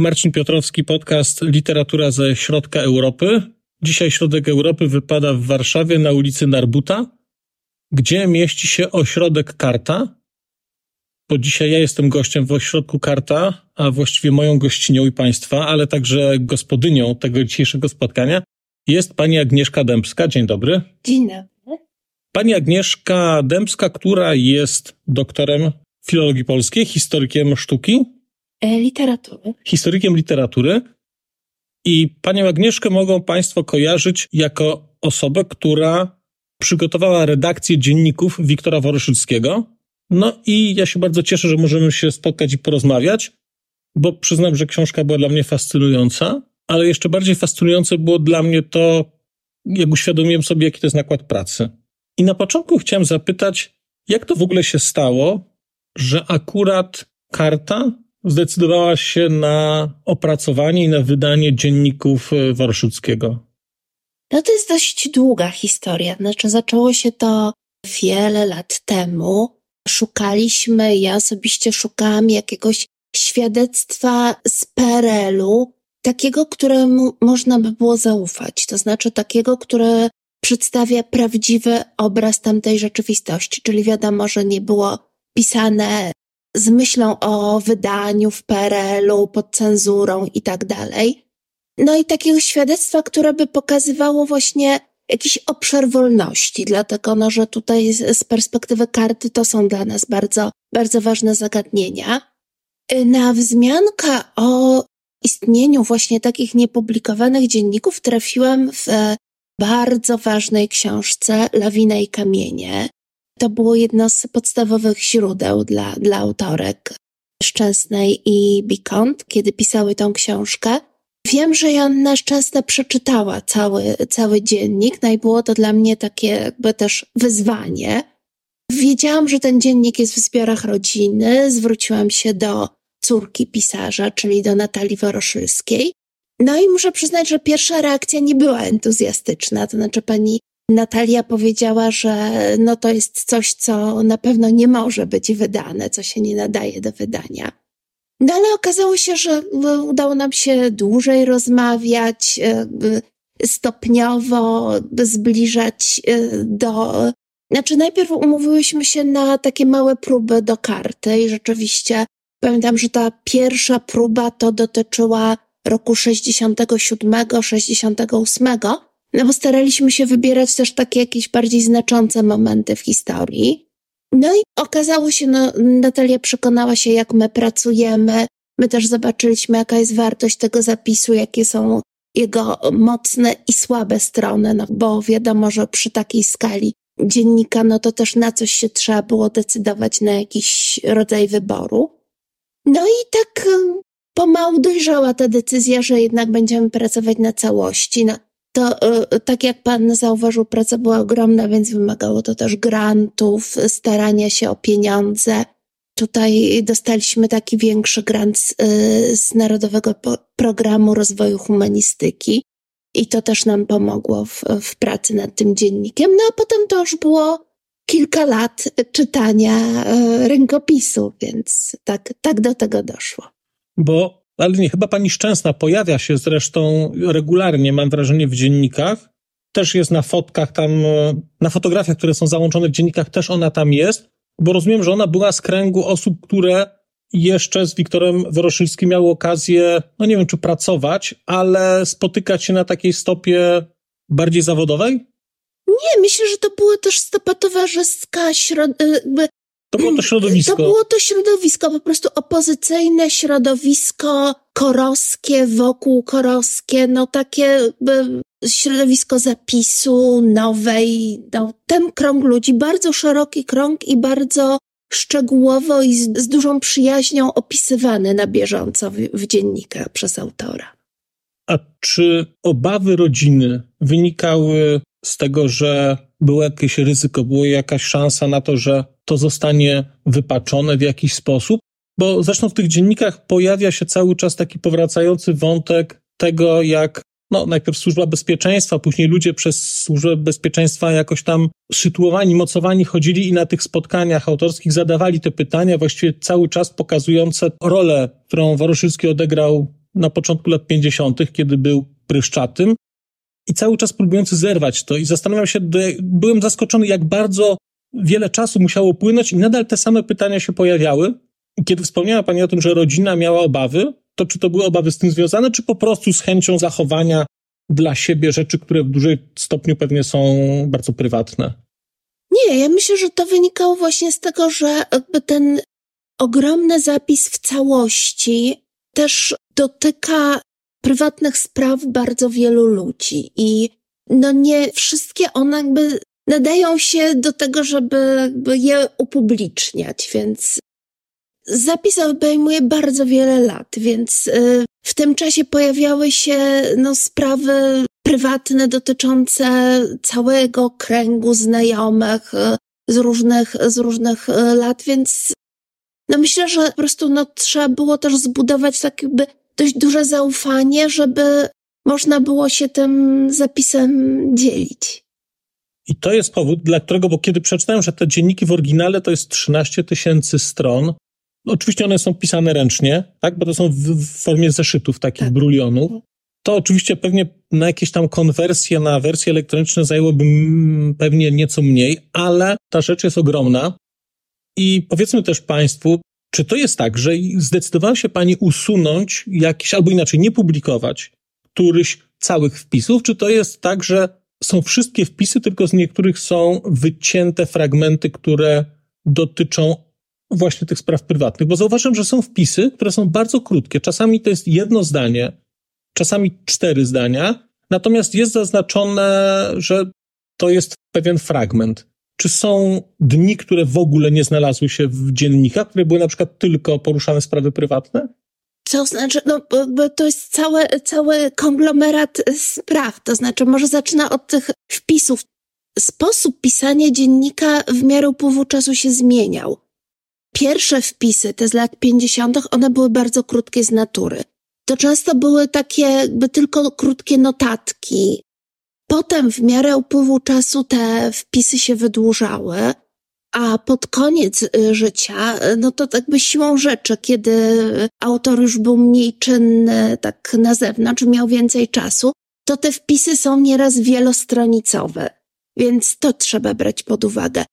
Marcin Piotrowski, podcast Literatura ze środka Europy. Dzisiaj środek Europy wypada w Warszawie na ulicy Narbuta, gdzie mieści się ośrodek Karta, bo dzisiaj ja jestem gościem w ośrodku Karta, a właściwie moją gościnią i Państwa, ale także gospodynią tego dzisiejszego spotkania jest pani Agnieszka Dębska. Dzień dobry. Dzień dobry. Pani Agnieszka Dębska, która jest doktorem filologii polskiej, historykiem sztuki. E, literatury. Historykiem literatury. I panią Agnieszkę mogą Państwo kojarzyć jako osobę, która przygotowała redakcję dzienników Wiktora Woroszyckiego. No i ja się bardzo cieszę, że możemy się spotkać i porozmawiać, bo przyznam, że książka była dla mnie fascynująca, ale jeszcze bardziej fascynujące było dla mnie to, jak uświadomiłem sobie, jaki to jest nakład pracy. I na początku chciałem zapytać, jak to w ogóle się stało, że akurat karta zdecydowała się na opracowanie i na wydanie dzienników e, Warszawskiego? No to jest dość długa historia. Znaczy, zaczęło się to wiele lat temu. Szukaliśmy, ja osobiście szukałam jakiegoś świadectwa z PRL-u, takiego, któremu można by było zaufać. To znaczy takiego, które przedstawia prawdziwy obraz tamtej rzeczywistości. Czyli wiadomo, że nie było pisane z myślą o wydaniu w PRL-u, pod cenzurą i tak dalej. No i takiego świadectwa, które by pokazywało właśnie jakiś obszar wolności, dlatego no, że tutaj z perspektywy karty to są dla nas bardzo, bardzo ważne zagadnienia. Na wzmiankę o istnieniu właśnie takich niepublikowanych dzienników trafiłam w bardzo ważnej książce Lawina i kamienie to było jedno z podstawowych źródeł dla, dla autorek Szczęsnej i Bikont, kiedy pisały tą książkę. Wiem, że Joanna Szczęsna przeczytała cały, cały dziennik, no i było to dla mnie takie jakby też wyzwanie. Wiedziałam, że ten dziennik jest w zbiorach rodziny, zwróciłam się do córki pisarza, czyli do Natalii Woroszylskiej. No i muszę przyznać, że pierwsza reakcja nie była entuzjastyczna, to znaczy pani Natalia powiedziała, że no to jest coś, co na pewno nie może być wydane, co się nie nadaje do wydania. No ale okazało się, że udało nam się dłużej rozmawiać, e, stopniowo zbliżać e, do. Znaczy, najpierw umówiłyśmy się na takie małe próby do karty i rzeczywiście pamiętam, że ta pierwsza próba to dotyczyła roku 67, 68 no bo staraliśmy się wybierać też takie jakieś bardziej znaczące momenty w historii. No i okazało się, no, Natalia przekonała się, jak my pracujemy. My też zobaczyliśmy, jaka jest wartość tego zapisu, jakie są jego mocne i słabe strony, no bo wiadomo, że przy takiej skali dziennika, no to też na coś się trzeba było decydować na jakiś rodzaj wyboru. No i tak pomału dojrzała ta decyzja, że jednak będziemy pracować na całości. No, to e, tak jak pan zauważył, praca była ogromna, więc wymagało to też grantów, starania się o pieniądze. Tutaj dostaliśmy taki większy grant z, e, z Narodowego Programu Rozwoju Humanistyki i to też nam pomogło w, w pracy nad tym dziennikiem. No a potem to już było kilka lat czytania e, rękopisu, więc tak, tak do tego doszło. Bo ale nie, chyba pani Szczęsna pojawia się zresztą regularnie, mam wrażenie, w dziennikach. Też jest na fotkach tam, na fotografiach, które są załączone w dziennikach, też ona tam jest, bo rozumiem, że ona była z kręgu osób, które jeszcze z Wiktorem Woroszylskim miały okazję, no nie wiem czy pracować, ale spotykać się na takiej stopie bardziej zawodowej? Nie, myślę, że to była też stopa towarzyska, środ- y, to było to środowisko. To było to środowisko, po prostu opozycyjne środowisko koroskie, wokół koroskie, no takie środowisko zapisu nowej, no, ten krąg ludzi, bardzo szeroki krąg i bardzo szczegółowo i z, z dużą przyjaźnią opisywany na bieżąco w, w dziennikach przez autora. A czy obawy rodziny wynikały z tego, że było jakieś ryzyko, była jakaś szansa na to, że to zostanie wypaczone w jakiś sposób? Bo zresztą w tych dziennikach pojawia się cały czas taki powracający wątek tego, jak no, najpierw służba bezpieczeństwa, później ludzie przez służbę bezpieczeństwa jakoś tam sytuowani, mocowani chodzili i na tych spotkaniach autorskich zadawali te pytania, właściwie cały czas pokazujące rolę, którą Woroszycki odegrał na początku lat 50., kiedy był pryszczatym i cały czas próbujący zerwać to i zastanawiam się, byłem zaskoczony, jak bardzo wiele czasu musiało płynąć i nadal te same pytania się pojawiały. Kiedy wspomniała Pani o tym, że rodzina miała obawy, to czy to były obawy z tym związane, czy po prostu z chęcią zachowania dla siebie rzeczy, które w dużym stopniu pewnie są bardzo prywatne? Nie, ja myślę, że to wynikało właśnie z tego, że jakby ten ogromny zapis w całości też dotyka prywatnych spraw bardzo wielu ludzi i no nie wszystkie one jakby nadają się do tego, żeby je upubliczniać, więc zapis obejmuje bardzo wiele lat, więc y, w tym czasie pojawiały się no, sprawy prywatne dotyczące całego kręgu znajomych y, z różnych, z różnych y, lat, więc no myślę, że po prostu no, trzeba było też zbudować tak jakby dość duże zaufanie, żeby można było się tym zapisem dzielić. I to jest powód, dla którego, bo kiedy przeczytałem, że te dzienniki w oryginale to jest 13 tysięcy stron, oczywiście one są pisane ręcznie, tak, bo to są w, w formie zeszytów, takich tak. brulionów. To oczywiście pewnie na jakieś tam konwersje na wersje elektroniczne zajęłoby pewnie nieco mniej, ale ta rzecz jest ogromna. I powiedzmy też Państwu, czy to jest tak, że zdecydowała się Pani usunąć jakiś, albo inaczej nie publikować któryś całych wpisów, czy to jest tak, że są wszystkie wpisy, tylko z niektórych są wycięte fragmenty, które dotyczą właśnie tych spraw prywatnych? Bo zauważam, że są wpisy, które są bardzo krótkie. Czasami to jest jedno zdanie, czasami cztery zdania, natomiast jest zaznaczone, że to jest pewien fragment. Czy są dni, które w ogóle nie znalazły się w dziennikach, które były na przykład tylko poruszane sprawy prywatne? Co znaczy, no, to jest cały, cały konglomerat spraw. To znaczy, może zaczyna od tych wpisów. Sposób pisania dziennika w miarę upływu czasu się zmieniał. Pierwsze wpisy, te z lat 50., one były bardzo krótkie z natury. To często były takie jakby tylko krótkie notatki, Potem w miarę upływu czasu te wpisy się wydłużały, a pod koniec y, życia, y, no to jakby siłą rzeczy, kiedy autor już był mniej czynny tak na zewnątrz, miał więcej czasu, to te wpisy są nieraz wielostronicowe, więc to trzeba brać pod uwagę.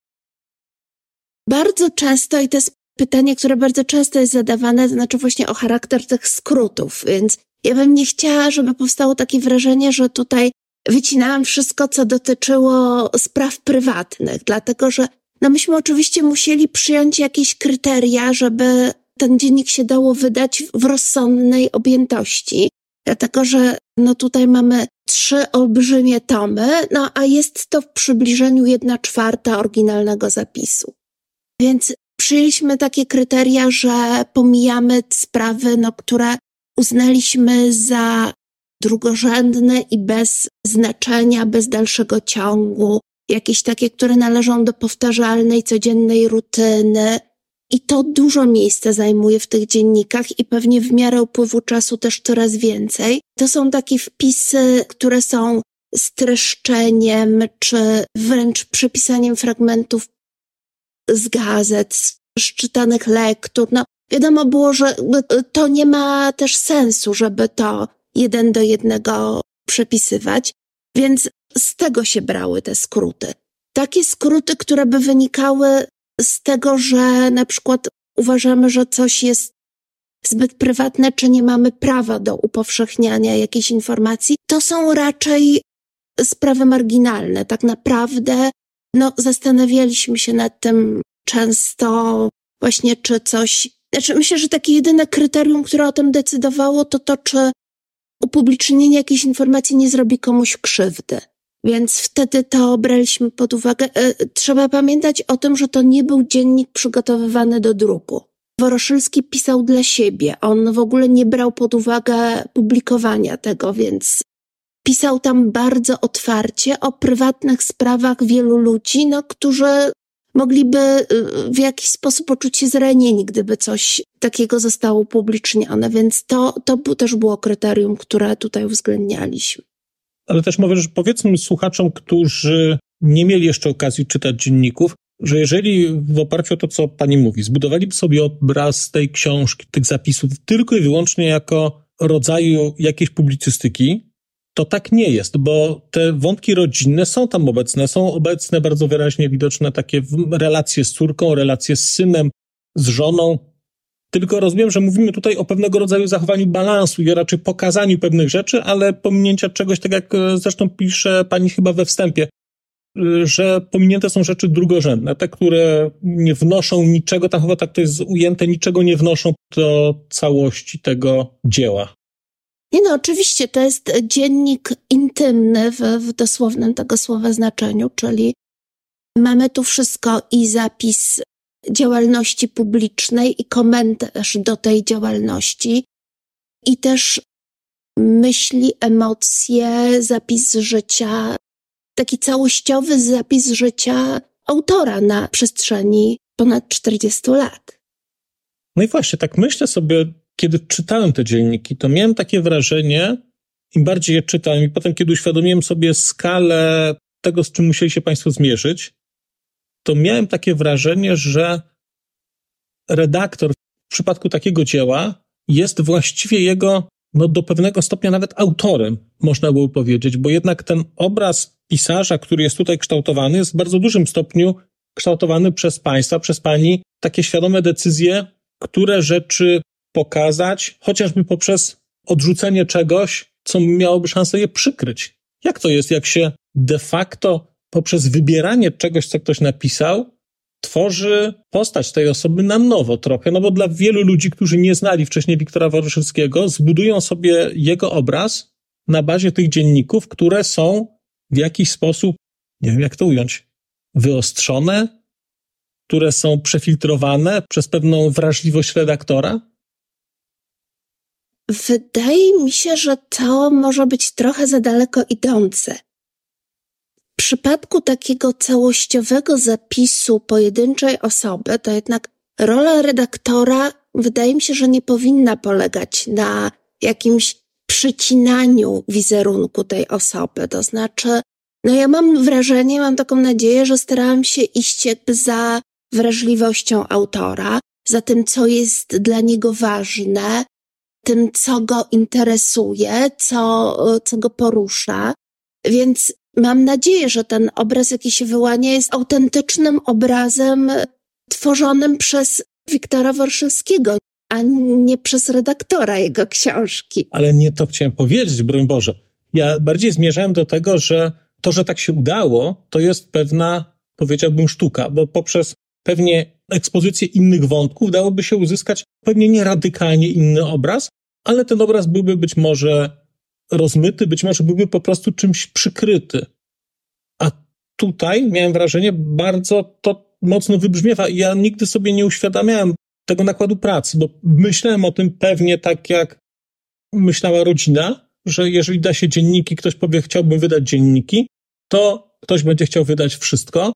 Bardzo często, i to jest pytanie, które bardzo często jest zadawane, to znaczy właśnie o charakter tych skrótów, więc ja bym nie chciała, żeby powstało takie wrażenie, że tutaj wycinałam wszystko, co dotyczyło spraw prywatnych, dlatego że no myśmy oczywiście musieli przyjąć jakieś kryteria, żeby ten dziennik się dało wydać w rozsądnej objętości. Dlatego, że no tutaj mamy trzy olbrzymie tomy, no a jest to w przybliżeniu jedna czwarta oryginalnego zapisu. Więc przyjęliśmy takie kryteria, że pomijamy sprawy, no, które uznaliśmy za drugorzędne i bez znaczenia, bez dalszego ciągu, jakieś takie, które należą do powtarzalnej, codziennej rutyny. I to dużo miejsca zajmuje w tych dziennikach i pewnie w miarę upływu czasu też coraz więcej. To są takie wpisy, które są streszczeniem, czy wręcz przepisaniem fragmentów z gazet, z czytanych lektur. No, wiadomo było, że to nie ma też sensu, żeby to jeden do jednego przepisywać, więc z tego się brały te skróty. Takie skróty, które by wynikały z tego, że na przykład uważamy, że coś jest zbyt prywatne, czy nie mamy prawa do upowszechniania jakiejś informacji, to są raczej sprawy marginalne. Tak naprawdę, no, zastanawialiśmy się nad tym często właśnie, czy coś, znaczy myślę, że takie jedyne kryterium, które o tym decydowało, to to, czy upublicznienie jakiejś informacji nie zrobi komuś krzywdy. Więc wtedy to braliśmy pod uwagę. E, trzeba pamiętać o tym, że to nie był dziennik przygotowywany do druku. Woroszylski pisał dla siebie. On w ogóle nie brał pod uwagę publikowania tego, więc pisał tam bardzo otwarcie o prywatnych sprawach wielu ludzi, no, którzy mogliby y, w jakiś sposób poczuć się zranieni, gdyby coś takiego zostało upublicznione, więc to, to też było kryterium, które tutaj uwzględnialiśmy. Ale też mówię, że powiedzmy słuchaczom, którzy nie mieli jeszcze okazji czytać dzienników, że jeżeli w oparciu o to, co pani mówi, zbudowaliby sobie obraz tej książki, tych zapisów tylko i wyłącznie jako rodzaju jakiejś publicystyki, to tak nie jest, bo te wątki rodzinne są tam obecne, są obecne bardzo wyraźnie widoczne takie relacje z córką, relacje z synem, z żoną. Tylko rozumiem, że mówimy tutaj o pewnego rodzaju zachowaniu balansu i raczej pokazaniu pewnych rzeczy, ale pominięcia czegoś, tak jak e, zresztą pisze pani chyba we wstępie, e, że pominięte są rzeczy drugorzędne, te, które nie wnoszą niczego, tam chyba tak to jest ujęte, niczego nie wnoszą do całości tego dzieła. Nie no, oczywiście to jest dziennik intymny w, w dosłownym tego słowa znaczeniu, czyli mamy tu wszystko i zapis działalności publicznej i komentarz do tej działalności i też myśli, emocje, zapis życia, taki całościowy zapis życia autora na przestrzeni ponad 40 lat. No i właśnie, tak myślę sobie, kiedy czytałem te dzienniki, to miałem takie wrażenie, im bardziej je czytałem i potem, kiedy uświadomiłem sobie skalę tego, z czym musieli się Państwo zmierzyć, to miałem takie wrażenie, że redaktor w przypadku takiego dzieła jest właściwie jego, no do pewnego stopnia nawet autorem, można było powiedzieć, bo jednak ten obraz pisarza, który jest tutaj kształtowany, jest w bardzo dużym stopniu kształtowany przez Państwa, przez Pani takie świadome decyzje, które rzeczy pokazać, chociażby poprzez odrzucenie czegoś, co miałoby szansę je przykryć. Jak to jest, jak się de facto poprzez wybieranie czegoś, co ktoś napisał, tworzy postać tej osoby na nowo trochę, no bo dla wielu ludzi, którzy nie znali wcześniej Wiktora Woroszyckiego, zbudują sobie jego obraz na bazie tych dzienników, które są w jakiś sposób, nie wiem jak to ująć, wyostrzone, które są przefiltrowane przez pewną wrażliwość redaktora? Wydaje mi się, że to może być trochę za daleko idące. W przypadku takiego całościowego zapisu pojedynczej osoby, to jednak rola redaktora wydaje mi się, że nie powinna polegać na jakimś przycinaniu wizerunku tej osoby. To znaczy, no ja mam wrażenie, mam taką nadzieję, że starałam się iść jakby za wrażliwością autora, za tym, co jest dla niego ważne, tym, co go interesuje, co, co go porusza. Więc mam nadzieję, że ten obraz, jaki się wyłania, jest autentycznym obrazem tworzonym przez Wiktora Worszewskiego, a nie przez redaktora jego książki. Ale nie to chciałem powiedzieć, broń Boże. Ja bardziej zmierzałem do tego, że to, że tak się udało, to jest pewna, powiedziałbym, sztuka, bo poprzez pewnie ekspozycję innych wątków dałoby się uzyskać pewnie nie radykalnie inny obraz, ale ten obraz byłby być może rozmyty, być może byłby po prostu czymś przykryty. A tutaj miałem wrażenie, bardzo to mocno wybrzmiewa i ja nigdy sobie nie uświadamiałem tego nakładu pracy, bo myślałem o tym pewnie tak, jak myślała rodzina, że jeżeli da się dzienniki, ktoś powie, chciałbym wydać dzienniki, to ktoś będzie chciał wydać wszystko.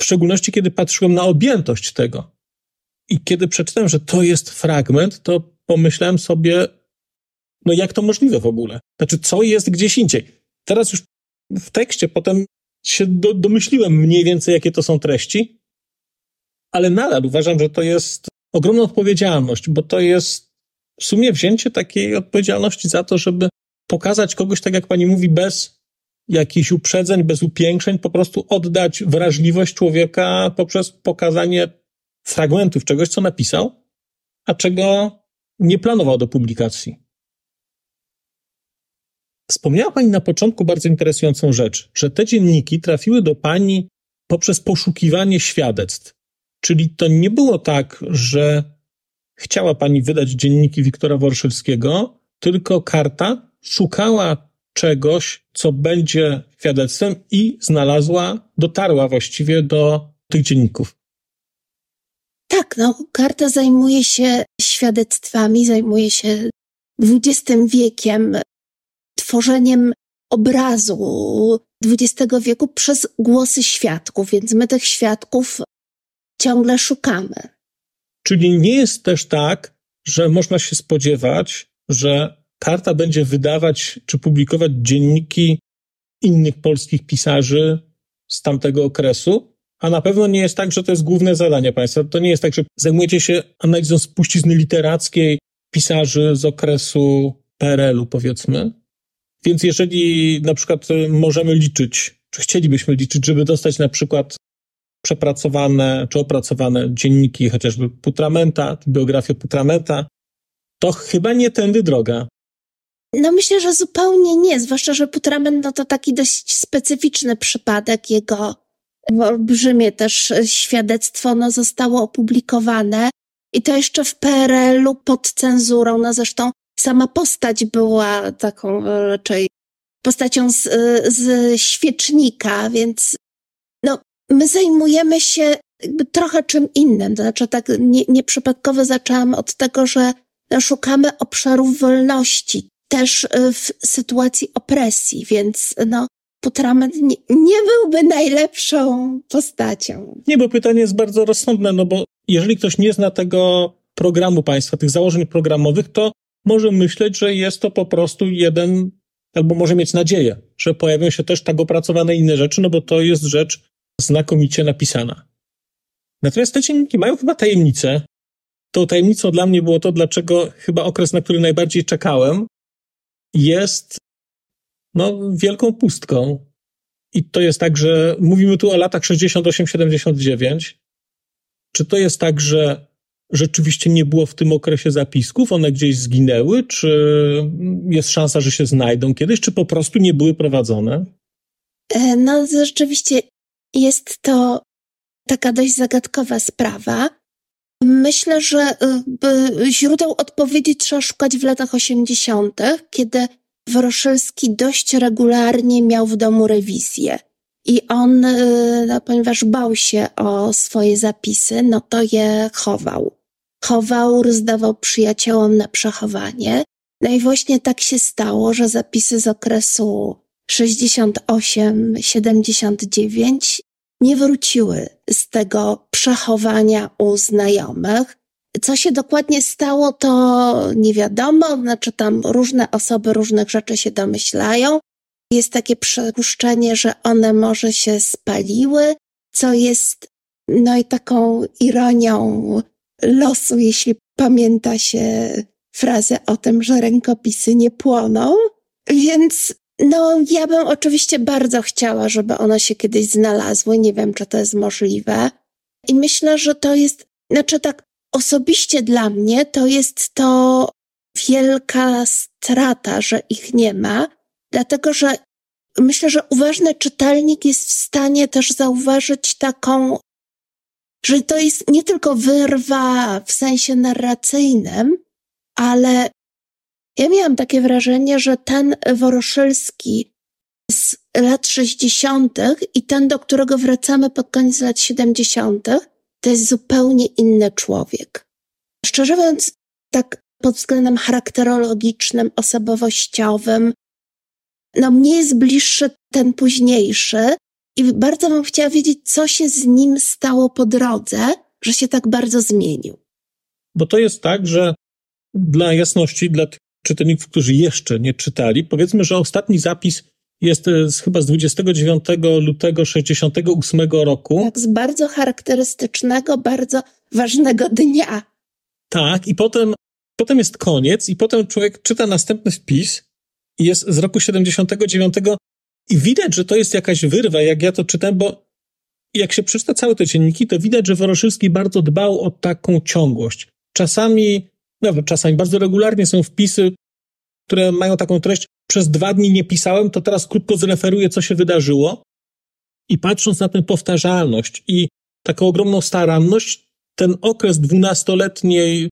W szczególności, kiedy patrzyłem na objętość tego. I kiedy przeczytałem, że to jest fragment, to pomyślałem sobie, no jak to możliwe w ogóle? Znaczy, co jest gdzieś indziej? Teraz już w tekście potem się do, domyśliłem mniej więcej, jakie to są treści, ale nadal uważam, że to jest ogromna odpowiedzialność, bo to jest w sumie wzięcie takiej odpowiedzialności za to, żeby pokazać kogoś, tak jak pani mówi, bez jakichś uprzedzeń, bez upiększeń, po prostu oddać wrażliwość człowieka poprzez pokazanie fragmentów czegoś, co napisał, a czego nie planował do publikacji. Wspomniała Pani na początku bardzo interesującą rzecz, że te dzienniki trafiły do Pani poprzez poszukiwanie świadectw. Czyli to nie było tak, że chciała Pani wydać dzienniki Wiktora Worszewskiego, tylko karta szukała czegoś, co będzie świadectwem i znalazła, dotarła właściwie do tych dzienników. Tak, no, karta zajmuje się świadectwami, zajmuje się XX wiekiem, tworzeniem obrazu XX wieku przez głosy świadków, więc my tych świadków ciągle szukamy. Czyli nie jest też tak, że można się spodziewać, że karta będzie wydawać czy publikować dzienniki innych polskich pisarzy z tamtego okresu, a na pewno nie jest tak, że to jest główne zadanie państwa. To nie jest tak, że zajmujecie się analizą spuścizny literackiej pisarzy z okresu PRL-u, powiedzmy. Więc jeżeli na przykład możemy liczyć, czy chcielibyśmy liczyć, żeby dostać na przykład przepracowane czy opracowane dzienniki chociażby Putramenta, biografię Putramenta, to chyba nie tędy droga. No myślę, że zupełnie nie, zwłaszcza, że Putrament no to taki dość specyficzny przypadek. Jego olbrzymie też świadectwo no, zostało opublikowane i to jeszcze w PRL-u pod cenzurą. No zresztą sama postać była taką raczej postacią z, z świecznika, więc no, my zajmujemy się trochę czym innym. To znaczy tak nie, nieprzypadkowo zaczęłam od tego, że szukamy obszarów wolności, też w sytuacji opresji, więc no, Putrament nie, nie byłby najlepszą postacią. Nie, bo pytanie jest bardzo rozsądne, no bo jeżeli ktoś nie zna tego programu państwa, tych założeń programowych, to może myśleć, że jest to po prostu jeden, albo może mieć nadzieję, że pojawią się też tak opracowane inne rzeczy, no bo to jest rzecz znakomicie napisana. Natomiast te dzienniki mają chyba tajemnicę. Tą tajemnicą dla mnie było to, dlaczego chyba okres, na który najbardziej czekałem, jest no, wielką pustką. I to jest tak, że mówimy tu o latach 68-79. Czy to jest tak, że rzeczywiście nie było w tym okresie zapisków, one gdzieś zginęły, czy jest szansa, że się znajdą kiedyś, czy po prostu nie były prowadzone? E, no, rzeczywiście jest to taka dość zagadkowa sprawa. Myślę, że y, źródeł odpowiedzi trzeba szukać w latach 80., kiedy Woroszelski dość regularnie miał w domu rewizję. I on, y, no, ponieważ bał się o swoje zapisy, no to je chował. Chował, rozdawał przyjaciołom na przechowanie. No i właśnie tak się stało, że zapisy z okresu 68-79 nie wróciły z tego przechowania u znajomych. Co się dokładnie stało, to nie wiadomo, znaczy tam różne osoby różnych rzeczy się domyślają. Jest takie przypuszczenie, że one może się spaliły, co jest no i taką ironią losu, jeśli pamięta się frazę o tym, że rękopisy nie płoną. Więc no, ja bym oczywiście bardzo chciała, żeby one się kiedyś znalazły. Nie wiem, czy to jest możliwe. I myślę, że to jest, znaczy tak, osobiście dla mnie to jest to wielka strata, że ich nie ma, dlatego że myślę, że uważny czytelnik jest w stanie też zauważyć taką, że to jest nie tylko wyrwa w sensie narracyjnym, ale ja miałam takie wrażenie, że ten Woroszelski z lat 60. i ten, do którego wracamy pod koniec lat 70., to jest zupełnie inny człowiek. Szczerze mówiąc, tak pod względem charakterologicznym, osobowościowym, no mnie jest bliższy ten późniejszy i bardzo bym chciała wiedzieć, co się z nim stało po drodze, że się tak bardzo zmienił. Bo to jest tak, że dla jasności, dla czytelników, którzy jeszcze nie czytali, powiedzmy, że ostatni zapis jest e, z, chyba z 29 lutego 68 roku. Tak, z bardzo charakterystycznego, bardzo ważnego dnia. Tak, i potem, potem jest koniec, i potem człowiek czyta następny wpis, i jest z roku 79, i widać, że to jest jakaś wyrwa, jak ja to czytam, bo jak się przeczyta całe te dzienniki, to widać, że Woroszylski bardzo dbał o taką ciągłość. Czasami, no, czasami bardzo regularnie są wpisy, które mają taką treść, przez dwa dni nie pisałem, to teraz krótko zreferuję, co się wydarzyło. I patrząc na tę powtarzalność i taką ogromną staranność, ten okres dwunastoletniej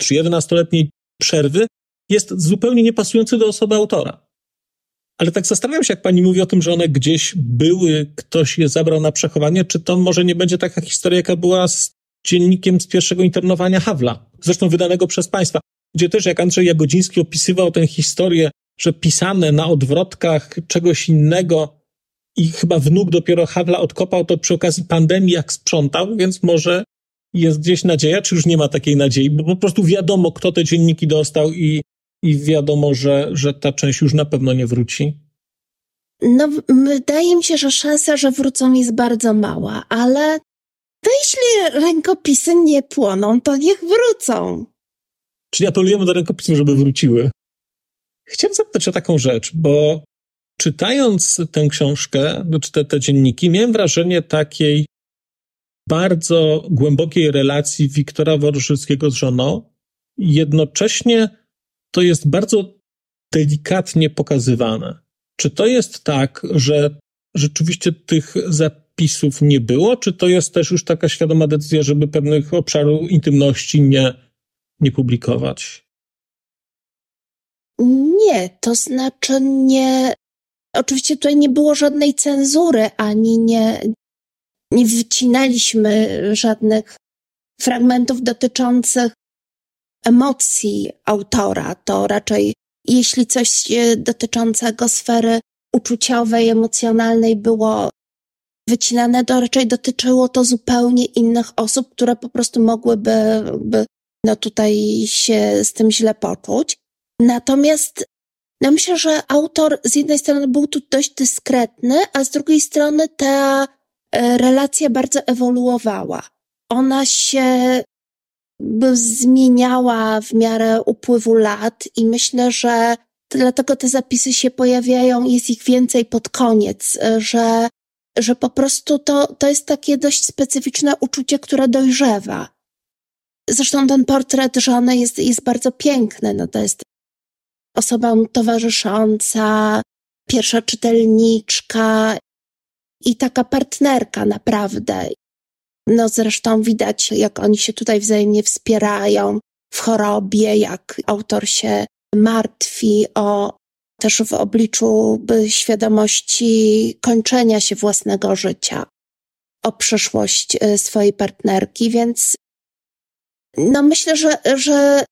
czy jedenastoletniej przerwy jest zupełnie niepasujący do osoby autora. Ale tak zastanawiam się, jak pani mówi o tym, że one gdzieś były, ktoś je zabrał na przechowanie, czy to może nie będzie taka historia, jaka była z dziennikiem z pierwszego internowania Hawla, zresztą wydanego przez państwa, gdzie też jak Andrzej Jagodziński opisywał tę historię, że pisane na odwrotkach czegoś innego i chyba wnuk dopiero Hawla odkopał to przy okazji pandemii, jak sprzątał, więc może jest gdzieś nadzieja, czy już nie ma takiej nadziei, bo po prostu wiadomo, kto te dzienniki dostał i, i wiadomo, że, że ta część już na pewno nie wróci. No, wydaje mi się, że szansa, że wrócą jest bardzo mała, ale to jeśli rękopisy nie płoną, to niech wrócą. Czyli apelujemy do rękopisów, żeby wróciły. Chciałem zapytać o taką rzecz, bo czytając tę książkę, czy te, te dzienniki, miałem wrażenie takiej bardzo głębokiej relacji Wiktora Woroszyckiego z żoną. Jednocześnie to jest bardzo delikatnie pokazywane. Czy to jest tak, że rzeczywiście tych zapisów nie było, czy to jest też już taka świadoma decyzja, żeby pewnych obszarów intymności nie, nie publikować? Nie, to znaczy nie. Oczywiście tutaj nie było żadnej cenzury, ani nie, nie wycinaliśmy żadnych fragmentów dotyczących emocji autora. To raczej, jeśli coś dotyczącego sfery uczuciowej, emocjonalnej było wycinane, to raczej dotyczyło to zupełnie innych osób, które po prostu mogłyby by, no tutaj się z tym źle poczuć. Natomiast no myślę, że autor z jednej strony był tu dość dyskretny, a z drugiej strony ta e, relacja bardzo ewoluowała. Ona się zmieniała w miarę upływu lat i myślę, że dlatego te zapisy się pojawiają, jest ich więcej pod koniec, e, że, że po prostu to, to jest takie dość specyficzne uczucie, które dojrzewa. Zresztą ten portret żony jest, jest bardzo piękny. No to jest osoba towarzysząca, pierwsza czytelniczka i taka partnerka naprawdę. No zresztą widać, jak oni się tutaj wzajemnie wspierają w chorobie, jak autor się martwi o też w obliczu świadomości kończenia się własnego życia, o przyszłość e, swojej partnerki, więc no myślę, że, że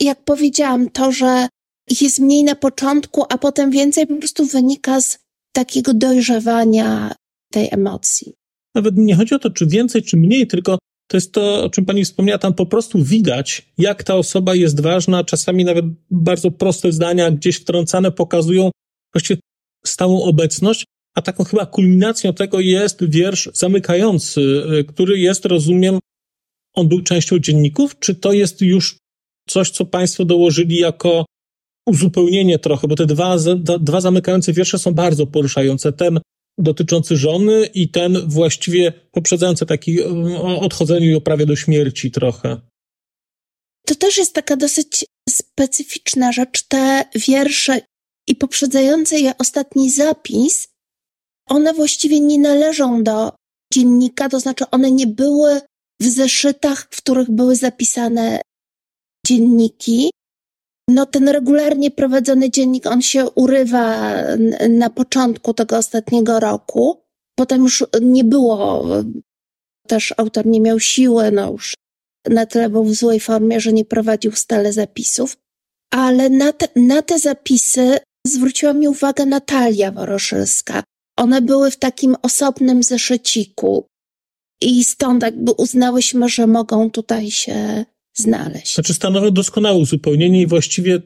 jak powiedziałam, to, że ich jest mniej na początku, a potem więcej po prostu wynika z takiego dojrzewania tej emocji. Nawet nie chodzi o to, czy więcej, czy mniej, tylko to jest to, o czym pani wspomniała, tam po prostu widać, jak ta osoba jest ważna. Czasami nawet bardzo proste zdania gdzieś wtrącane pokazują właściwie stałą obecność, a taką chyba kulminacją tego jest wiersz zamykający, y, który jest, rozumiem, on był częścią dzienników, czy to jest już coś, co państwo dołożyli jako uzupełnienie trochę, bo te dwa, dwa zamykające wiersze są bardzo poruszające. Ten dotyczący żony i ten właściwie poprzedzający taki o odchodzeniu i oprawie do śmierci trochę. To też jest taka dosyć specyficzna rzecz. Te wiersze i poprzedzający je ostatni zapis, one właściwie nie należą do dziennika, to znaczy one nie były w zeszytach, w których były zapisane dzienniki, no ten regularnie prowadzony dziennik, on się urywa na początku tego ostatniego roku. Potem już nie było, też autor nie miał siły, no już na tyle był w złej formie, że nie prowadził stale zapisów. Ale na te, na te zapisy zwróciła mi uwagę Natalia Woroszylska. One były w takim osobnym zeszyciku i stąd jakby uznałyśmy, że mogą tutaj się znaleźć. Znaczy stanowią doskonałe uzupełnienie i właściwie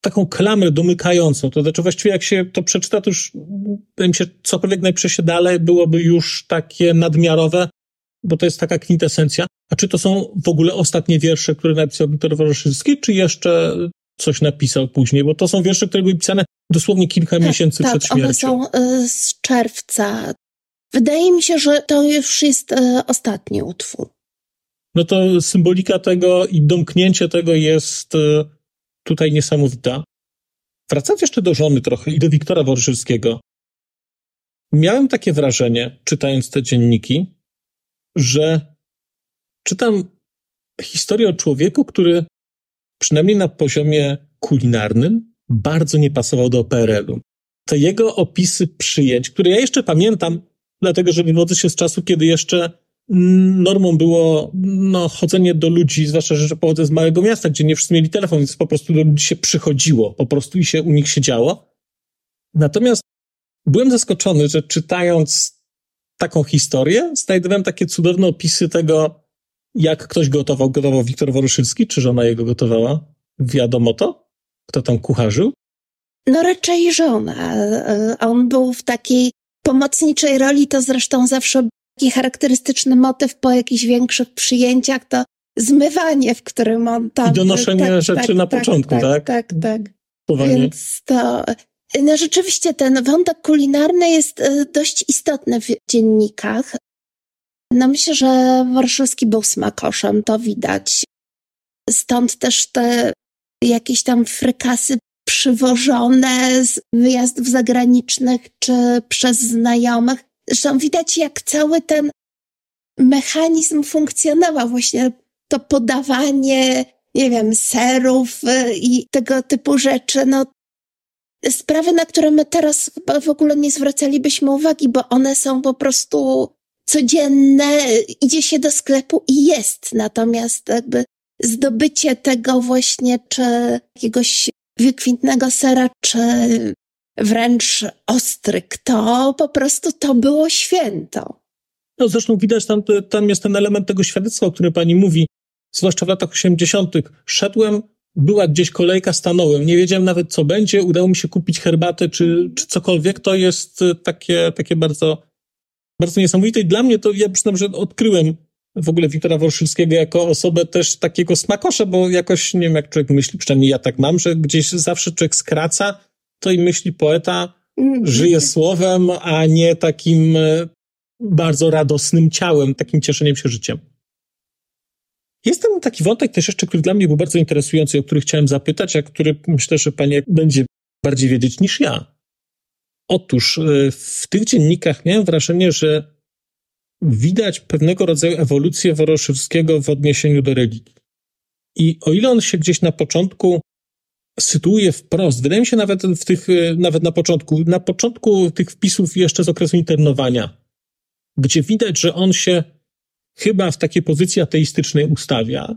taką klamrę domykającą. To znaczy właściwie jak się to przeczyta, to już wydaje mi się, cokolwiek najprzejście dalej byłoby już takie nadmiarowe, bo to jest taka kwintesencja. A czy to są w ogóle ostatnie wiersze, które napisał Wiktor Woroszyński, czy jeszcze coś napisał później? Bo to są wiersze, które były pisane dosłownie kilka tak, miesięcy tak, przed śmiercią. one są y, z czerwca. Wydaje mi się, że to już jest y, ostatni utwór no to symbolika tego i domknięcie tego jest e, tutaj niesamowita. Wracając jeszcze do żony trochę i do Wiktora Worszywskiego. Miałem takie wrażenie, czytając te dzienniki, że czytam historię o człowieku, który przynajmniej na poziomie kulinarnym bardzo nie pasował do PRL-u. Te jego opisy przyjęć, które ja jeszcze pamiętam, dlatego że wywodzę się z czasu, kiedy jeszcze normą było no, chodzenie do ludzi, zwłaszcza, że pochodzę z małego miasta, gdzie nie wszyscy mieli telefon, więc po prostu do ludzi się przychodziło, po prostu i się u nich siedziało. Natomiast byłem zaskoczony, że czytając taką historię, znajdowałem takie cudowne opisy tego, jak ktoś gotował. Gotował Wiktor Woruszylski, czy żona jego gotowała? Wiadomo to? Kto tam kucharzył? No raczej żona. On był w takiej pomocniczej roli, to zresztą zawsze taki charakterystyczny motyw po jakichś większych przyjęciach, to zmywanie, w którym on tam... I donoszenie tak, rzeczy tak, na tak, początku, tak? Tak, tak. tak. Więc to... No rzeczywiście ten wątek kulinarny jest e, dość istotny w dziennikach. No myślę, że Warszawski był smakoszem, to widać. Stąd też te jakieś tam frykasy przywożone z wyjazdów zagranicznych czy przez znajomych. Zresztą widać, jak cały ten mechanizm funkcjonował, właśnie to podawanie, nie wiem, serów y, i tego typu rzeczy. No, sprawy, na które my teraz chyba w ogóle nie zwracalibyśmy uwagi, bo one są po prostu codzienne, idzie się do sklepu i jest. Natomiast jakby zdobycie tego właśnie, czy jakiegoś wykwintnego sera, czy wręcz ostryk, to po prostu to było święto. No zresztą widać tam, tam jest ten element tego świadectwa, o którym pani mówi, zwłaszcza w latach 80. Szedłem, była gdzieś kolejka, stanąłem, nie wiedziałem nawet co będzie, udało mi się kupić herbatę czy, czy cokolwiek, to jest takie, takie bardzo, bardzo niesamowite. I dla mnie to, ja przyznam, że odkryłem w ogóle Wiktora Worszylskiego jako osobę też takiego smakosza, bo jakoś, nie wiem jak człowiek myśli, przynajmniej ja tak mam, że gdzieś zawsze człowiek skraca, to i myśli poeta, żyje słowem, a nie takim e, bardzo radosnym ciałem, takim cieszeniem się życiem. Jest tam taki wątek też jeszcze, który dla mnie był bardzo interesujący, o który chciałem zapytać, a który myślę, że pani będzie bardziej wiedzieć niż ja. Otóż e, w tych dziennikach miałem wrażenie, że widać pewnego rodzaju ewolucję Woroszewskiego w odniesieniu do religii. I o ile on się gdzieś na początku sytuuje wprost, wydaje mi się nawet w tych, nawet na początku, na początku tych wpisów jeszcze z okresu internowania, gdzie widać, że on się chyba w takiej pozycji ateistycznej ustawia,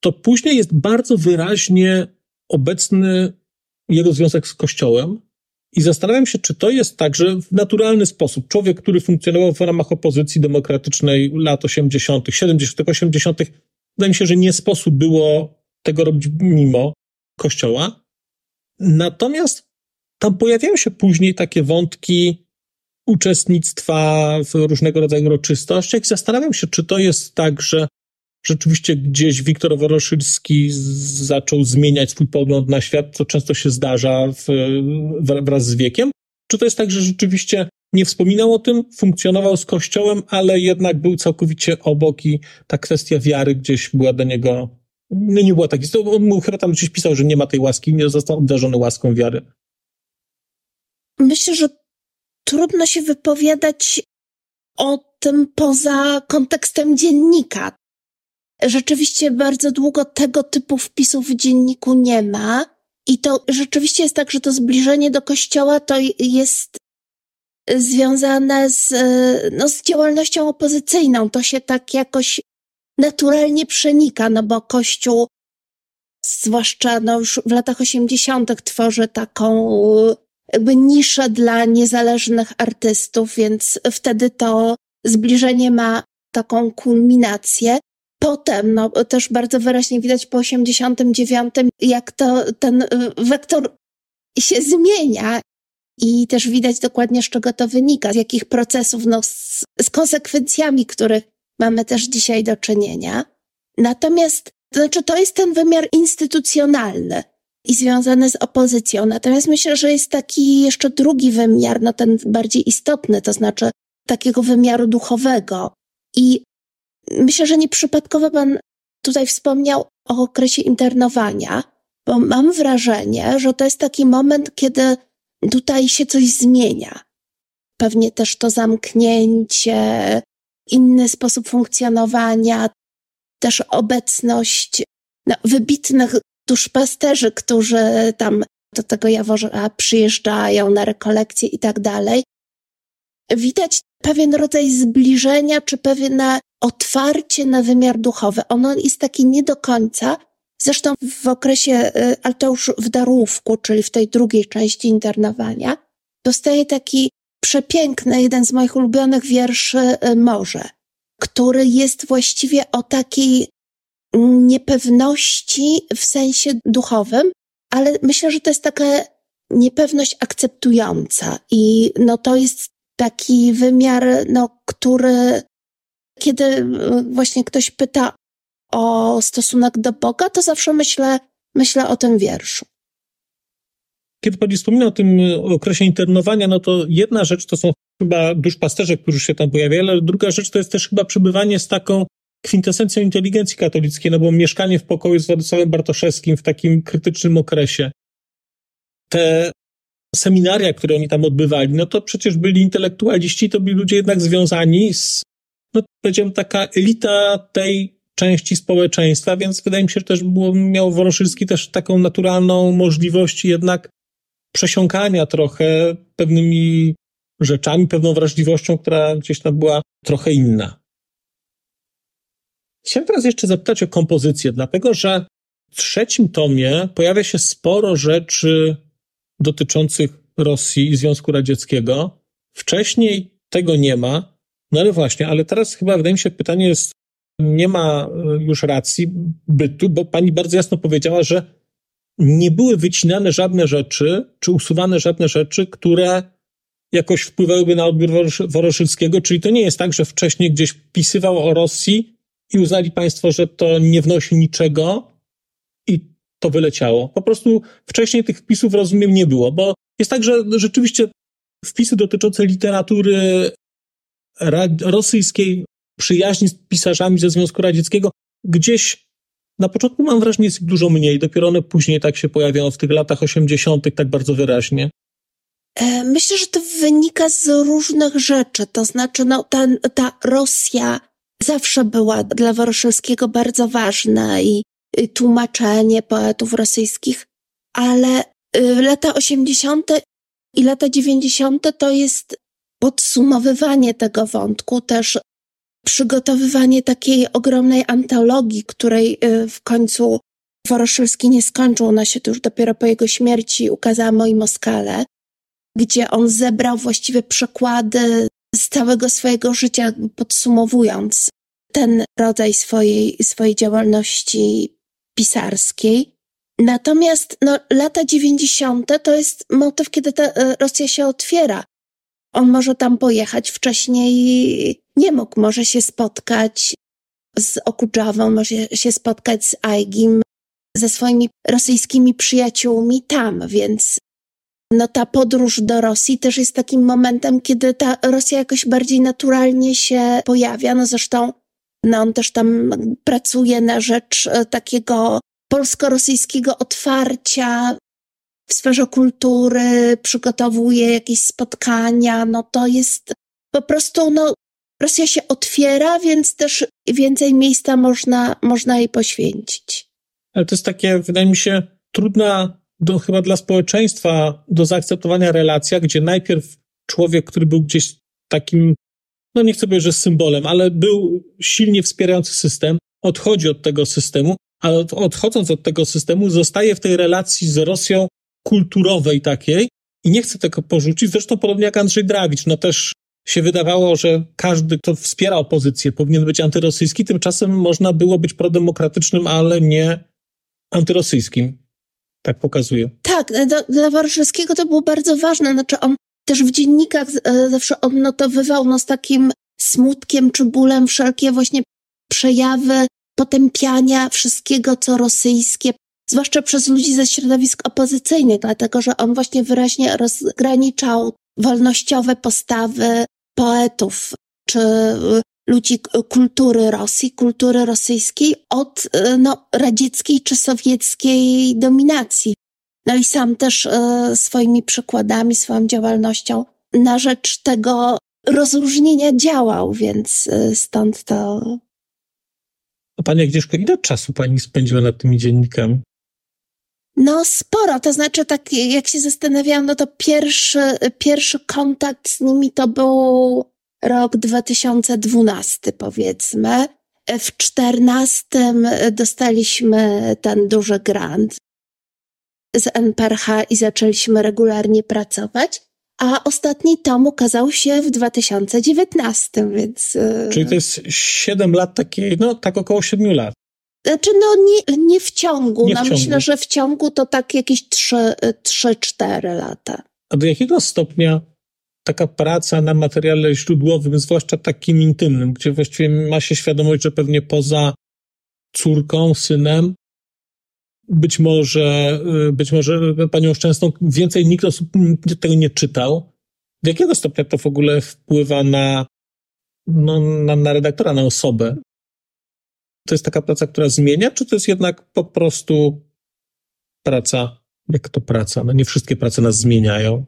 to później jest bardzo wyraźnie obecny jego związek z Kościołem, i zastanawiam się, czy to jest tak, że w naturalny sposób człowiek, który funkcjonował w ramach opozycji demokratycznej lat 80., 70., 80., wydaje mi się, że nie sposób było tego robić mimo Kościoła. Natomiast tam pojawiają się później takie wątki uczestnictwa w różnego rodzaju uroczystościach i zastanawiam się, czy to jest tak, że rzeczywiście gdzieś Wiktor Woroszylski zaczął zmieniać swój pogląd na świat, co często się zdarza w, wraz z wiekiem? Czy to jest tak, że rzeczywiście nie wspominał o tym, funkcjonował z Kościołem, ale jednak był całkowicie obok i ta kwestia wiary gdzieś była do niego, no nie była tak. On mu chyba tam gdzieś pisał, że nie ma tej łaski, nie został obdarzony łaską wiary. Myślę, że trudno się wypowiadać o tym poza kontekstem dziennika rzeczywiście bardzo długo tego typu wpisów w dzienniku nie ma. I to rzeczywiście jest tak, że to zbliżenie do kościoła to jest związane z, no, z działalnością opozycyjną. To się tak jakoś naturalnie przenika, no bo kościół, zwłaszcza no już w latach osiemdziesiątych tworzy taką jakby niszę dla niezależnych artystów, więc wtedy to zbliżenie ma taką kulminację. Potem, no, też bardzo wyraźnie widać po 89, jak to ten y, wektor się zmienia i też widać dokładnie, z czego to wynika, z jakich procesów, no, z, z konsekwencjami, których mamy też dzisiaj do czynienia. Natomiast, to znaczy, to jest ten wymiar instytucjonalny i związany z opozycją. Natomiast myślę, że jest taki jeszcze drugi wymiar, no ten bardziej istotny, to znaczy takiego wymiaru duchowego. I Myślę, że nieprzypadkowo Pan tutaj wspomniał o okresie internowania, bo mam wrażenie, że to jest taki moment, kiedy tutaj się coś zmienia. Pewnie też to zamknięcie, inny sposób funkcjonowania, też obecność no, wybitnych duszpasterzy, którzy tam do tego Jaworza przyjeżdżają na rekolekcje i tak dalej. Widać pewien rodzaj zbliżenia, czy pewne otwarcie na wymiar duchowy. Ono jest takie nie do końca. Zresztą w okresie, y, ale to już w Darówku, czyli w tej drugiej części internowania, dostaje taki przepiękny, jeden z moich ulubionych wierszy y, Morze, który jest właściwie o takiej niepewności w sensie duchowym, ale myślę, że to jest taka niepewność akceptująca i no to jest taki wymiar, no, który kiedy y, właśnie ktoś pyta o stosunek do Boga, to zawsze myślę, myślę o tym wierszu. Kiedy Pani wspomina o tym okresie internowania, no to jedna rzecz to są chyba duszpasterze, którzy się tam pojawiają, ale druga rzecz to jest też chyba przebywanie z taką kwintesencją inteligencji katolickiej, no bo mieszkanie w pokoju z Władysławem Bartoszewskim w takim krytycznym okresie. Te seminaria, które oni tam odbywali, no to przecież byli intelektualiści, to byli ludzie jednak związani z, no powiedziałem, taka elita tej części społeczeństwa, więc wydaje mi się, że też było, miał Woroszylski też taką naturalną możliwość jednak przesiąkania trochę pewnymi rzeczami, pewną wrażliwością, która gdzieś tam była trochę inna. Chciałem teraz jeszcze zapytać o kompozycję, dlatego że w trzecim tomie pojawia się sporo rzeczy dotyczących Rosji i Związku Radzieckiego. Wcześniej tego nie ma. No ale właśnie, ale teraz chyba wydaje mi się pytanie jest, nie ma e, już racji bytu, bo pani bardzo jasno powiedziała, że nie były wycinane żadne rzeczy, czy usuwane żadne rzeczy, które jakoś wpływałyby na odbiór Woroszylskiego, czyli to nie jest tak, że wcześniej gdzieś pisywał o Rosji i uznali państwo, że to nie wnosi niczego i to wyleciało. Po prostu wcześniej tych wpisów, rozumiem, nie było, bo jest tak, że rzeczywiście wpisy dotyczące literatury rosyjskiej, przyjaźni z pisarzami ze Związku Radzieckiego, gdzieś na początku mam wrażenie jest dużo mniej, dopiero one później tak się pojawiają w tych latach 80. tak bardzo wyraźnie. E, myślę, że to wynika z różnych rzeczy. To znaczy, no, ta, ta Rosja zawsze była dla Woroszewskiego bardzo ważna i, i tłumaczenie poetów rosyjskich, ale y, lata 80. i lata 90. to jest podsumowywanie tego wątku, też przygotowywanie takiej ogromnej antologii, której y, w końcu Woroszelski nie skończył. Ona się to już dopiero po jego śmierci ukazała Moi Moskale, gdzie on zebrał właściwie przekłady z całego swojego życia, podsumowując ten rodzaj swojej, swojej działalności pisarskiej. Natomiast no, lata dziewięćdziesiąte to jest motyw, kiedy ta e, Rosja się otwiera. On może tam pojechać. Wcześniej nie mógł. Może się spotkać z Okudżawą, może się spotkać z Aigim, ze swoimi rosyjskimi przyjaciółmi tam, więc no ta podróż do Rosji też jest takim momentem, kiedy ta Rosja jakoś bardziej naturalnie się pojawia. No zresztą no on też tam pracuje na rzecz e, takiego polsko-rosyjskiego otwarcia w sferze kultury, przygotowuje jakieś spotkania. No to jest po prostu, no Rosja się otwiera, więc też więcej miejsca można, można jej poświęcić. Ale to jest takie, wydaje mi się, trudna do, chyba dla społeczeństwa do zaakceptowania relacja, gdzie najpierw człowiek, który był gdzieś takim, no nie chcę powiedzieć, że symbolem, ale był silnie wspierający system, odchodzi od tego systemu, ale odchodząc od tego systemu, zostaje w tej relacji z Rosją kulturowej takiej i nie chce tego porzucić. Zresztą podobnie jak Andrzej Drawicz, no też się wydawało, że każdy, kto wspiera opozycję, powinien być antyrosyjski, tymczasem można było być prodemokratycznym, ale nie antyrosyjskim. Tak pokazuje. Tak, dla, dla Warszaskiego to było bardzo ważne. Znaczy on też w dziennikach e, zawsze odnotowywał no, z takim smutkiem czy bólem wszelkie właśnie przejawy potępiania wszystkiego, co rosyjskie, zwłaszcza przez ludzi ze środowisk opozycyjnych, dlatego że on właśnie wyraźnie rozgraniczał wolnościowe postawy poetów czy ludzi kultury Rosji, kultury rosyjskiej od no, radzieckiej czy sowieckiej dominacji. No i sam też e, swoimi przykładami, swoją działalnością na rzecz tego rozróżnienia działał, więc stąd to. A pani Agnieszko, ile czasu pani spędziła nad tymi dziennikami? No sporo, to znaczy tak jak się zastanawiałam, no to pierwszy, pierwszy kontakt z nimi to był rok 2012 powiedzmy. W 14 dostaliśmy ten duży grant z NPRH i zaczęliśmy regularnie pracować, a ostatni tom ukazał się w 2019, więc... E, Czyli to jest 7 lat takiej, no tak około 7 lat. Znaczy, no nie, nie w ciągu. Nie no, w ciągu. myślę, że w ciągu to tak jakieś 3-4 lata. A do jakiego stopnia taka praca na materiale źródłowym, zwłaszcza takim intymnym, gdzie właściwie ma się świadomość, że pewnie poza córką, synem, być może, y, być może panią Szczęsną więcej nikt osób tego nie czytał. Do jakiego stopnia to w ogóle wpływa na, no, na, na redaktora, na osobę? To jest taka praca, która zmienia, czy to jest jednak po prostu praca, jak to praca? No nie wszystkie prace nas zmieniają.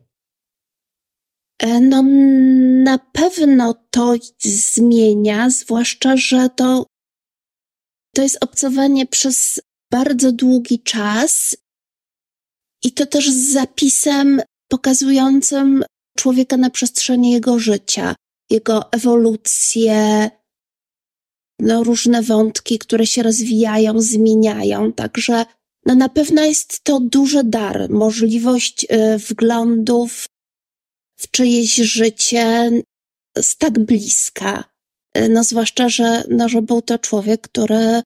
E, no, na pewno to zmienia, zwłaszcza, że to, to jest obcowanie przez bardzo długi czas i to też z zapisem pokazującym człowieka na przestrzeni jego życia, jego ewolucję, no, różne wątki, które się rozwijają, zmieniają. Także no, na pewno jest to duży dar, możliwość y, wglądów w czyjeś życie z tak bliska. Y, no, zwłaszcza, że, no, że był to człowiek, który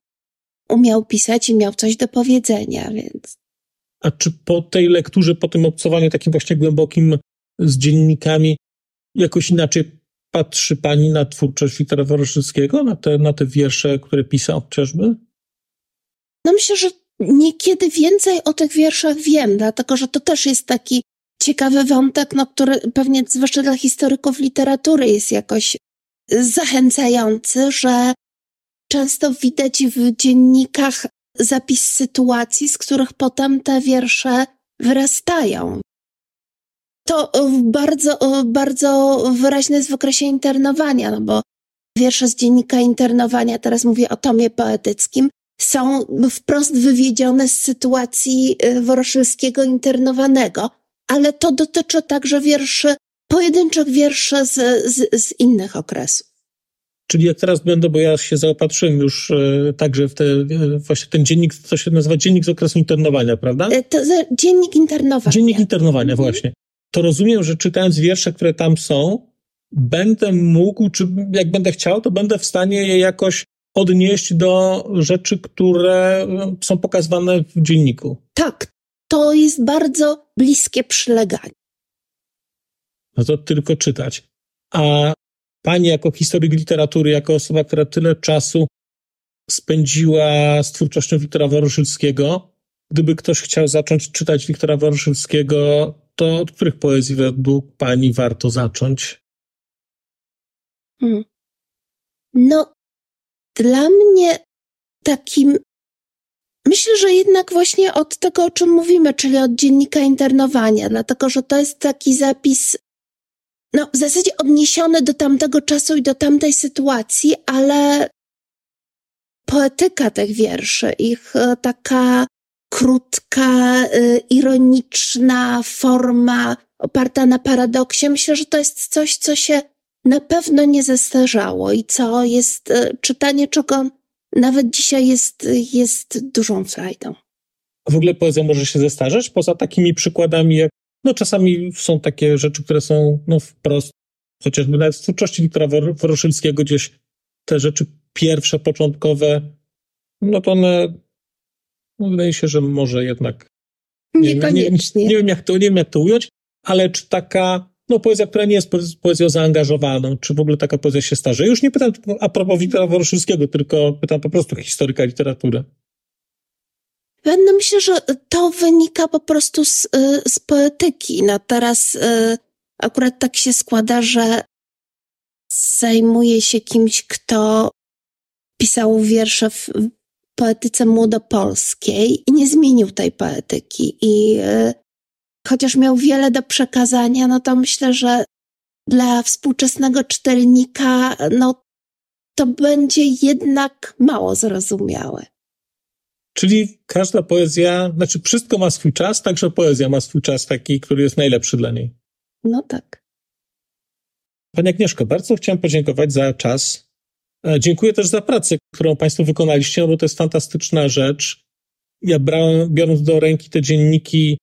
umiał pisać i miał coś do powiedzenia, więc. A czy po tej lekturze, po tym obcowaniu takim właśnie głębokim z dziennikami, jakoś inaczej patrzy pani na twórczość Wiktora Woroszyckiego, na te, na te wiersze, które pisał chociażby? No myślę, że niekiedy więcej o tych wierszach wiem, dlatego że to też jest taki ciekawy wątek, no, który pewnie zwłaszcza dla historyków literatury jest jakoś zachęcający, że często widać w dziennikach zapis sytuacji, z których potem te wiersze wyrastają. To bardzo, bardzo wyraźne jest w okresie internowania, no bo wiersze z dziennika internowania, teraz mówię o tomie poetyckim, są wprost wywiedzione z sytuacji y, Woroszylskiego internowanego, ale to dotyczy także wierszy, pojedynczych wierszy z, z, z innych okresów. Czyli jak teraz będę, bo ja się zaopatrzyłem już e, także w te, e, właśnie ten dziennik, co się nazywa dziennik z okresu internowania, prawda? E, to, dziennik internowania. Dziennik internowania, mhm. właśnie. To rozumiem, że czytając wiersze, które tam są, będę mógł, czy jak będę chciał, to będę w stanie je jakoś odnieść do rzeczy, które są pokazywane w dzienniku. Tak, to jest bardzo bliskie przyleganie. No to tylko czytać. A Pani jako historyk literatury, jako osoba, która tyle czasu spędziła z twórczością Wiktora Woroszyckiego, gdyby ktoś chciał zacząć czytać Wiktora Woroszyckiego, to od których poezji według Pani warto zacząć? Hmm. No, dla mnie takim Myślę, że jednak właśnie od tego, o czym mówimy, czyli od dziennika internowania, dlatego że to jest taki zapis no, w zasadzie odniesione do tamtego czasu i do tamtej sytuacji, ale poetyka tych wierszy, ich e, taka krótka, e, ironiczna forma oparta na paradoksie, myślę, że to jest coś, co się na pewno nie zestarzało i co jest e, czytanie, czego nawet dzisiaj jest, jest dużą frajdą. W ogóle poezja może się zestarzeć? Poza takimi przykładami jak no czasami są takie rzeczy, które są no wprost, chociażby nawet w twórczości Wiktora Woroszylskiego gdzieś te rzeczy pierwsze, początkowe, no to one, no wydaje się, że może jednak nie, nie, nie, nie, wiem jak to, nie wiem jak to ująć, ale czy taka no poezja, która nie jest poezją zaangażowaną, czy w ogóle taka poezja się starzeje? Już nie pytam a propos Wiktora Woroszylskiego, tylko pytam po prostu historyka literatury. No myślę, że to wynika po prostu z, y, z poetyki. No teraz y, akurat tak się składa, że zajmuję się kimś, kto pisał wiersze w poetyce młodopolskiej i nie zmienił tej poetyki. I y, chociaż miał wiele do przekazania, no to myślę, że dla współczesnego czytelnika, no to będzie jednak mało zrozumiałe. Czyli każda poezja, znaczy wszystko ma swój czas, także poezja ma swój czas taki, który jest najlepszy dla niej. No tak. Pani Agnieszko, bardzo chciałem podziękować za czas. E, dziękuję też za pracę, którą Państwo wykonaliście, no bo to jest fantastyczna rzecz. Ja brałem, biorąc do ręki te dzienniki,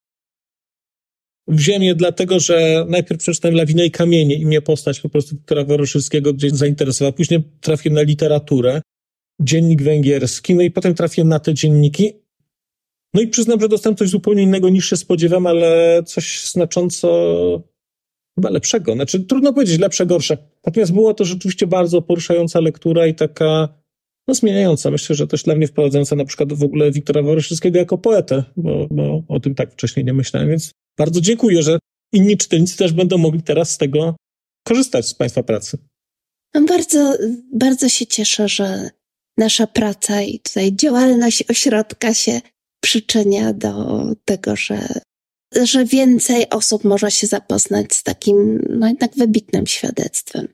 wziąłem je dlatego, że najpierw przeczytałem Lawinę i Kamienie i mnie postać po prostu Wiktora Woroszyńskiego gdzieś zainteresowała. Później trafiłem na literaturę, dziennik węgierski, no i potem trafiłem na te dzienniki. No i przyznam, że dostałem coś zupełnie innego niż się spodziewam, ale coś znacząco chyba lepszego. Znaczy, trudno powiedzieć lepsze, gorsze. Natomiast była to rzeczywiście bardzo poruszająca lektura i taka no, zmieniająca. Myślę, że też dla mnie wprowadzająca na przykład w ogóle Wiktora Woroszyńskiego jako poetę, bo, bo o tym tak wcześniej nie myślałem, więc bardzo dziękuję, że inni czytelnicy też będą mogli teraz z tego korzystać z Państwa pracy. No bardzo, bardzo się cieszę, że nasza praca i tutaj działalność ośrodka się przyczynia do tego, że, że więcej osób może się zapoznać z takim, no jednak wybitnym świadectwem.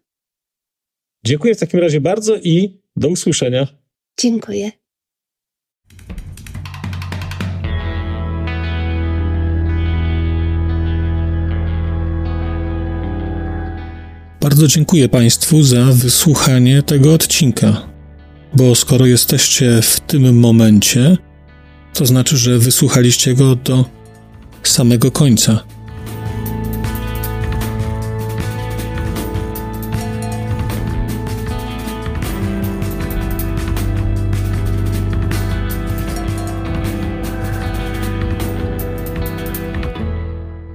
Dziękuję w takim razie bardzo i do usłyszenia. Dziękuję. Bardzo dziękuję Państwu za wysłuchanie tego odcinka, bo skoro jesteście w tym momencie, to znaczy, że wysłuchaliście go do samego końca.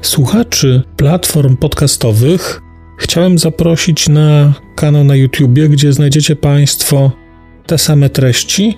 Słuchaczy platform podcastowych chciałem zaprosić na kanał na YouTubie, gdzie znajdziecie Państwo te same treści,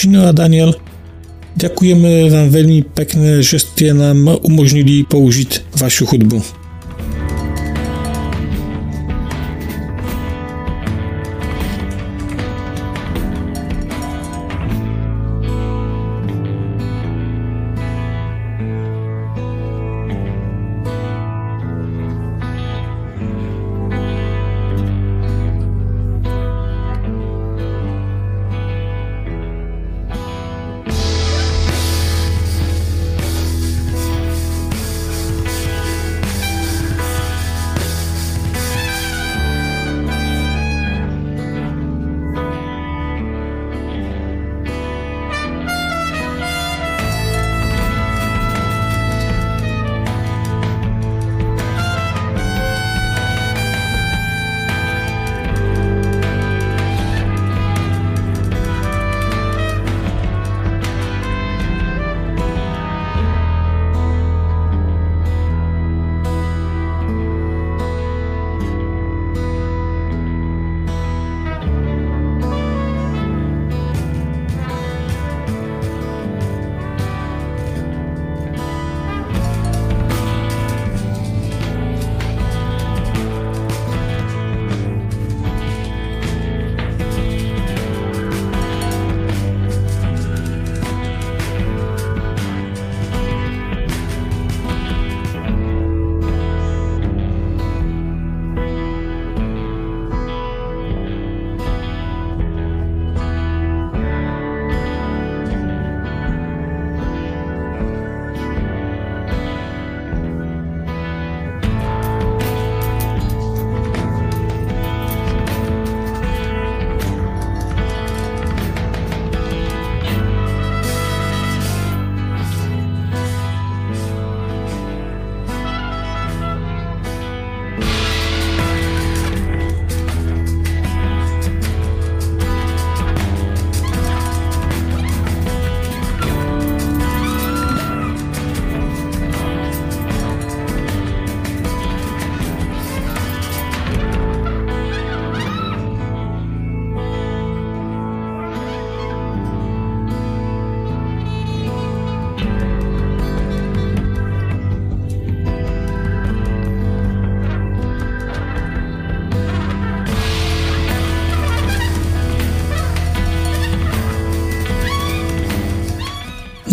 Krzysztof a Daniel, Děkujeme vám velmi pekne, že ste nám umožnili použiť vašu hudbu.